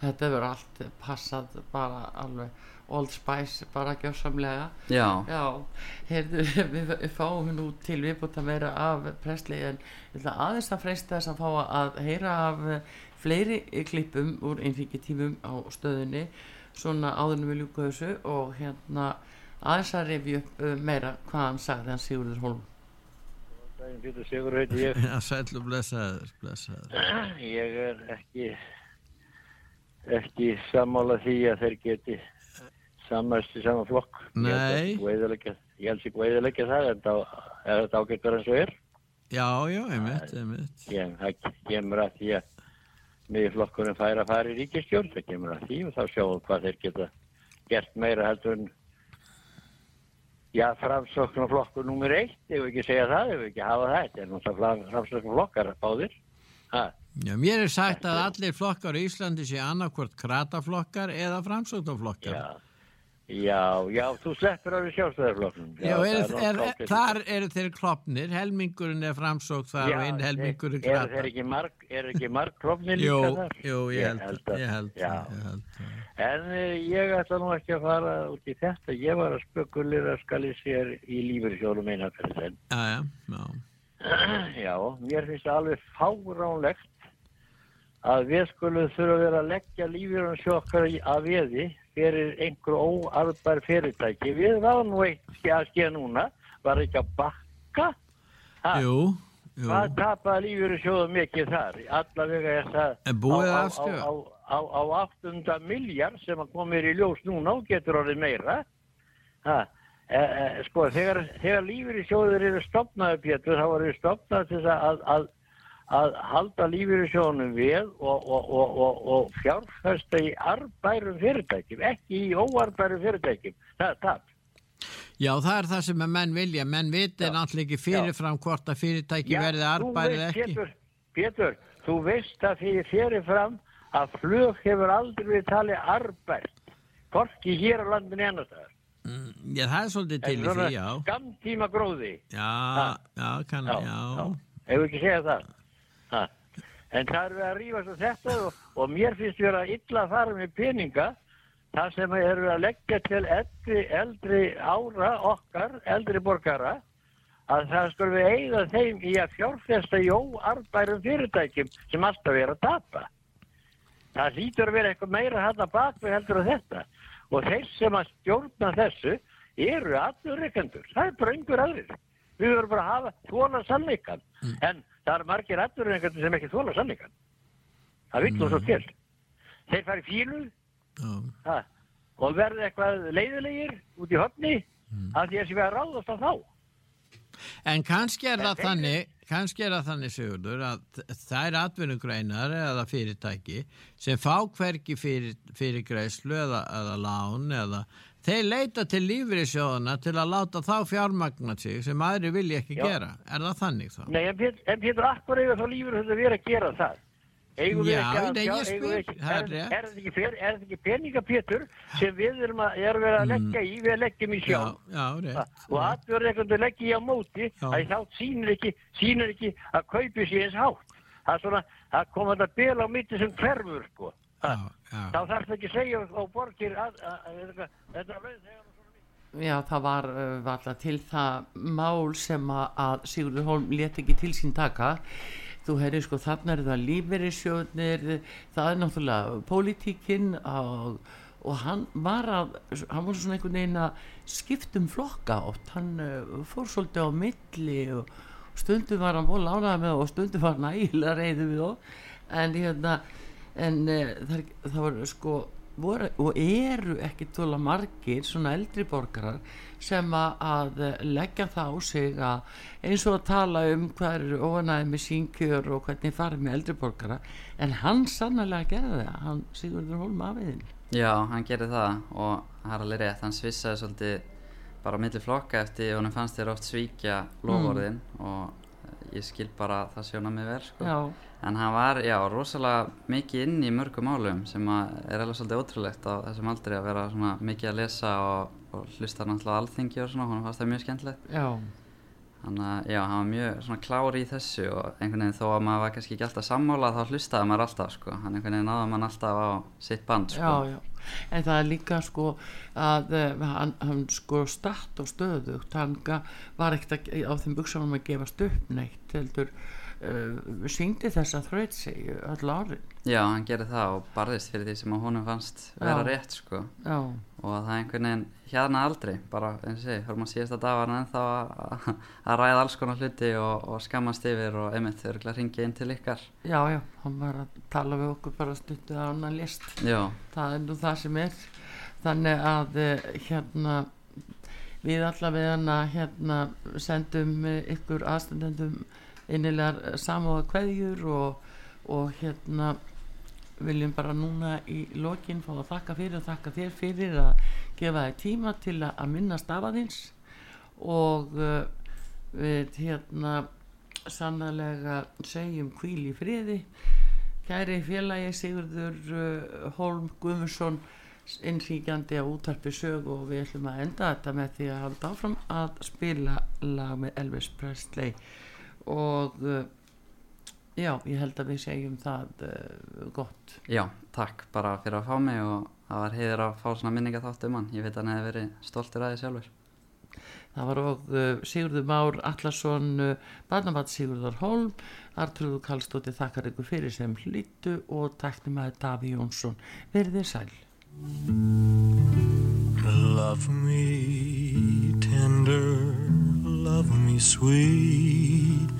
Speaker 2: Þetta hefur allt passað bara alveg Old Spice bara gjörsamlega
Speaker 3: Já,
Speaker 2: Já, heyrðu, við, fáum nú til viðbútt að vera af Presley en aðeins að freista þess að fá að heyra af fleiri klippum úr einfíkitímum á stöðunni svona áðurnum við ljúka þessu og hérna aðeins að rifja upp eh, meira hvað hann sagði hann Sigurður Holm
Speaker 8: Daginn Pétur Sigur heiti ég.
Speaker 4: Og blessaður, blessaður.
Speaker 8: Ég er ekki, ekki sammála því að þeir geti sammast í sama flokk.
Speaker 4: Nei.
Speaker 8: Ég held ég ekki veiðilegja það en þetta ágættur eins og er.
Speaker 4: Já, já, einmitt, einmitt.
Speaker 8: Ég, það kemur að því að miðflokkurinn fær að fara í ríkistjórn, það kemur að því og þá sjáum hvað þeir geta gert meira heldur en
Speaker 5: Já, framsóknarflokkur nummer eitt, ef við ekki segja það, ef við ekki hafa það, er náttúrulega framsóknarflokkar báðir. Ha,
Speaker 4: Já, mér er sagt að allir flokkar í Íslandi sé annarkvort krataflokkar eða framsóknarflokkar.
Speaker 5: já, já, já, þú sleppur því sjálfstæðarflokknum.
Speaker 4: Já, er, er, er, þar eru þeir klopnir, helmingurinn er framsók þar og einn helmingurinn
Speaker 5: er, er,
Speaker 4: krata.
Speaker 5: er ekki marg, er ekki marg klopnir líka þar?
Speaker 4: jú, ég held,
Speaker 5: að-
Speaker 4: ég held,
Speaker 5: já.
Speaker 4: ég held.
Speaker 5: En uh, ég ætla nú ekki að fara út í þetta. Ég var að spekulera skal ég sér í lífyrsjónum eina fyrir þenn.
Speaker 4: Já, já, já.
Speaker 5: Já, mér finnst það alveg fáránlegt að við skulum þurfa að vera að leggja lífjörðum sjokkar að veði fyrir einhver óarðbær fyrirtæki. Við eitt ske- að skeða núna, var ekki að bakka. Ha,
Speaker 4: Jú, jú.
Speaker 5: Hvað tapaði lífjörðum sjóðum mikið þar? Allavega er það á, á, á, á, á 8. miljard sem að komir í ljós núna og getur orðið meira. Ha, e, e, sko, þegar, þegar lífur í sjóður eru stopnaði, Pétur, þá eru stopnaði til þess að, að, að halda lífur í sjóðunum við og, og, og, og, og fjárfesta í arbærum fyrirtækjum, ekki í óarbærum fyrirtækjum. Það er tap.
Speaker 4: Já, það er það sem menn vilja. Menn viti náttúrulega ekki fyrirfram hvort að fyrirtæki verði
Speaker 5: þú
Speaker 4: arbærið
Speaker 5: veist,
Speaker 4: ekki.
Speaker 5: Pétur, Pétur, þú veist að því fyrirfram að flug hefur aldrei verið talið arbært, hvorki hér á landinu ennastæðar.
Speaker 4: Mm, Já, það er svolítið til því, já.
Speaker 5: Skamtíma gróði.
Speaker 4: Já, já, kann,
Speaker 5: Já,
Speaker 4: já.
Speaker 5: Ef við ekki segja það. Ha. En það er við að rífa svo þetta og, og mér finnst vera illa að fara með peninga það sem er við að leggja til eldri, eldri ára okkar, eldri borgara að það skur við eiga þeim í að fjárfesta í óarbærum fyrirtækjum sem alltaf er að tapa. Það lítur að vera eitthvað meira hann að bakveg heldur á þetta og þeir sem að stjórna þessu eru aðurreikendur. Það er bara einhver aðrir. Við verðum bara að hafa þóla sannleikan. En það eru margir aðurreikendur sem ekki þóla sannleikan. Það vill nú svo til. Þeir fari fílu ha, og verði eitthvað leiðilegir út í hotni að því að sé við að ráðast á þá.
Speaker 4: En kannski er það
Speaker 5: þeir-
Speaker 4: þannig, kannski er það þannig Sigurður að það er atvinnugreinar eða fyrirtæki sem fá hvergi fyrir, fyrir greiðslu eða, eða lán eða þeir leita til lífriðsjóðana til að láta þá fjármagna sig sem aðri vilja ekki
Speaker 5: Já.
Speaker 4: gera. Er það þannig þá?
Speaker 5: Nei, en Pétur, akkur eiga þá lífur þetta að vera að gera það? Eigum
Speaker 4: Já,
Speaker 5: ekki að ekki-
Speaker 4: það er
Speaker 5: er, er, ekki fer- er þetta ekki peninga Pétur sem við erum að, við að leggja í, við leggjum í
Speaker 4: Já,
Speaker 5: sjálf
Speaker 4: já, rétt.
Speaker 5: og aðverður eitthvað leggja í á móti
Speaker 4: Já.
Speaker 5: að þá sýnir ekki, sýnir ekki að kaupi sér eins hátt það er svona, það koma þetta bil á mitti sem hverfur sko
Speaker 4: Já,
Speaker 5: þá þarf það ekki að segja á borgir að, þetta er þegar
Speaker 2: Já, það var uh, varla til það mál sem að, Sigurður Holm let ekki til sín taka. Þú herri sko, þarna er það lífverðisjóðnir, það er náttúrulega pólitíkinn og, og hann var að, hann var svona einhvern veginn að skiptum flokka oft, hann uh, fór svolítið á milli og stundum var hann búin lánaði með og stundum var hann ægilega reyðu við og en hérna, en uh, það, það var sko, voru, og eru ekki tóla margir svona eldri borgarar sem að, leggja það á sig að eins og að tala um hvað eru óanæði með sínkjör og hvernig farið með eldri borgara en hann sannlega gerði það hann Sigurður Holm afiðin
Speaker 3: Já, hann gerði það og það er alveg rétt, hann svissaði svolítið bara á milli flokka eftir og hann fannst þér oft svíkja lovorðin og ég skil bara það sjóna mig vel sko. en hann var, já, rosalega mikið inn í mörgum málum sem er alveg svolítið ótrúlegt á þessum aldrei að vera svona mikið að lesa og, og hlusta náttúrulega alþingi og svona, hún fannst það mjög skemmtilegt.
Speaker 2: Já,
Speaker 3: Þannig að já, hann var mjög svona klár í þessu og einhvern veginn þó að maður var kannski ekki alltaf sammála þá hlustaði maður alltaf sko, hann einhvern veginn náða mann alltaf á sitt band sko.
Speaker 2: já, já en það er líka sko að uh, hann, hann sko statt og stöðugt. Hann var ekkert á þeim buksanum að gefast upp neitt heldur uh, síndi þess að þraut sig öll árin.
Speaker 3: Já, hann gerði það og barðist fyrir því sem að honum fannst vera
Speaker 2: Já.
Speaker 3: rétt sko. Og að það einhvern veginn hérna aldrei bara eins og segi, hörum að síðasta dag var hann ennþá að, að ræða alls konar hluti og, og skammast yfir og einmitt þau eru að ringja inn til ykkar.
Speaker 2: Já, já hann var að tala við okkur bara stuttu að hann að list
Speaker 3: Já,
Speaker 2: það er nú það sem er. Þannig að eh, hérna við allavega hérna sendum eh, ykkur aðstandendum innilegar samóða kveðjur og, og hérna viljum bara núna í lokin fá að þakka fyrir og þakka þér fyrir að gefa þér tíma til að, minnast af aðeins og uh, við hérna sannlega segjum hvíl í friði. Kæri félagi Sigurður uh, Holm Guðmundsson innríkjandi á útarpi sög og við ætlum að enda þetta með því að halda áfram að spila lag með Elvis Presley og uh, já, ég held að við segjum það uh, gott
Speaker 3: Já, takk bara fyrir að fá mig og það var heiður að fá svona minninga þátt um hann. Ég veit að hann hefði verið stoltur að því sjálfur.
Speaker 2: Það var og uh, Sigurður Már Allarsson, uh, barnabat Sigurðar Holm, Artrúðu Kallstóttir þakkar ykkur fyrir sem hlýttu og takk með Daví Jónsson. Verðið sæl.
Speaker 9: Love me tender, love me sweet,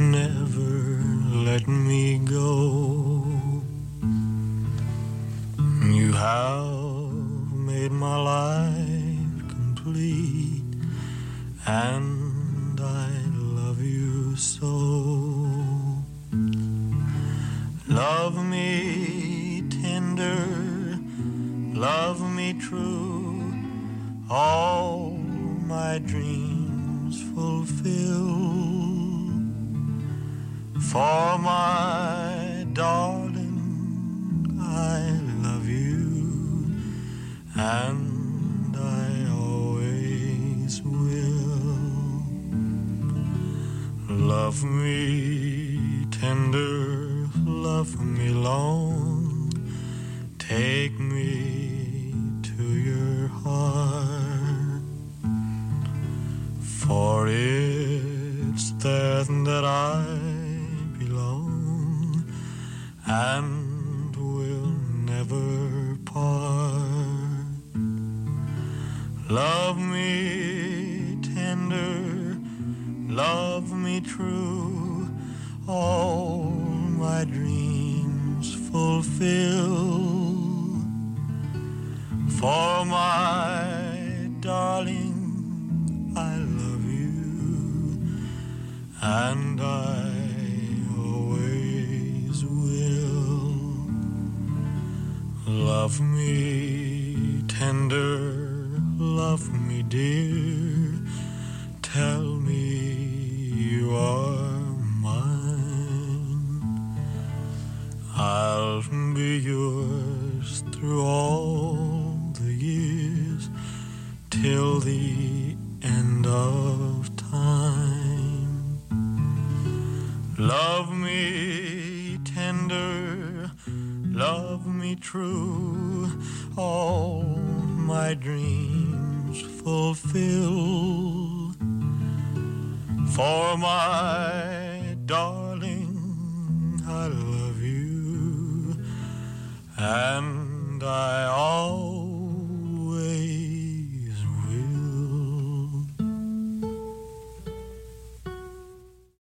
Speaker 9: never let me go. You have made my life complete, and I love you so. Love me tender, love me true, all my dreams fulfill. For my darling, I love you, and I always will. Love me tender, love me long, take me true, all my dreams fulfill. For my darling, I love you, and I always will. Love me tender, love me dear,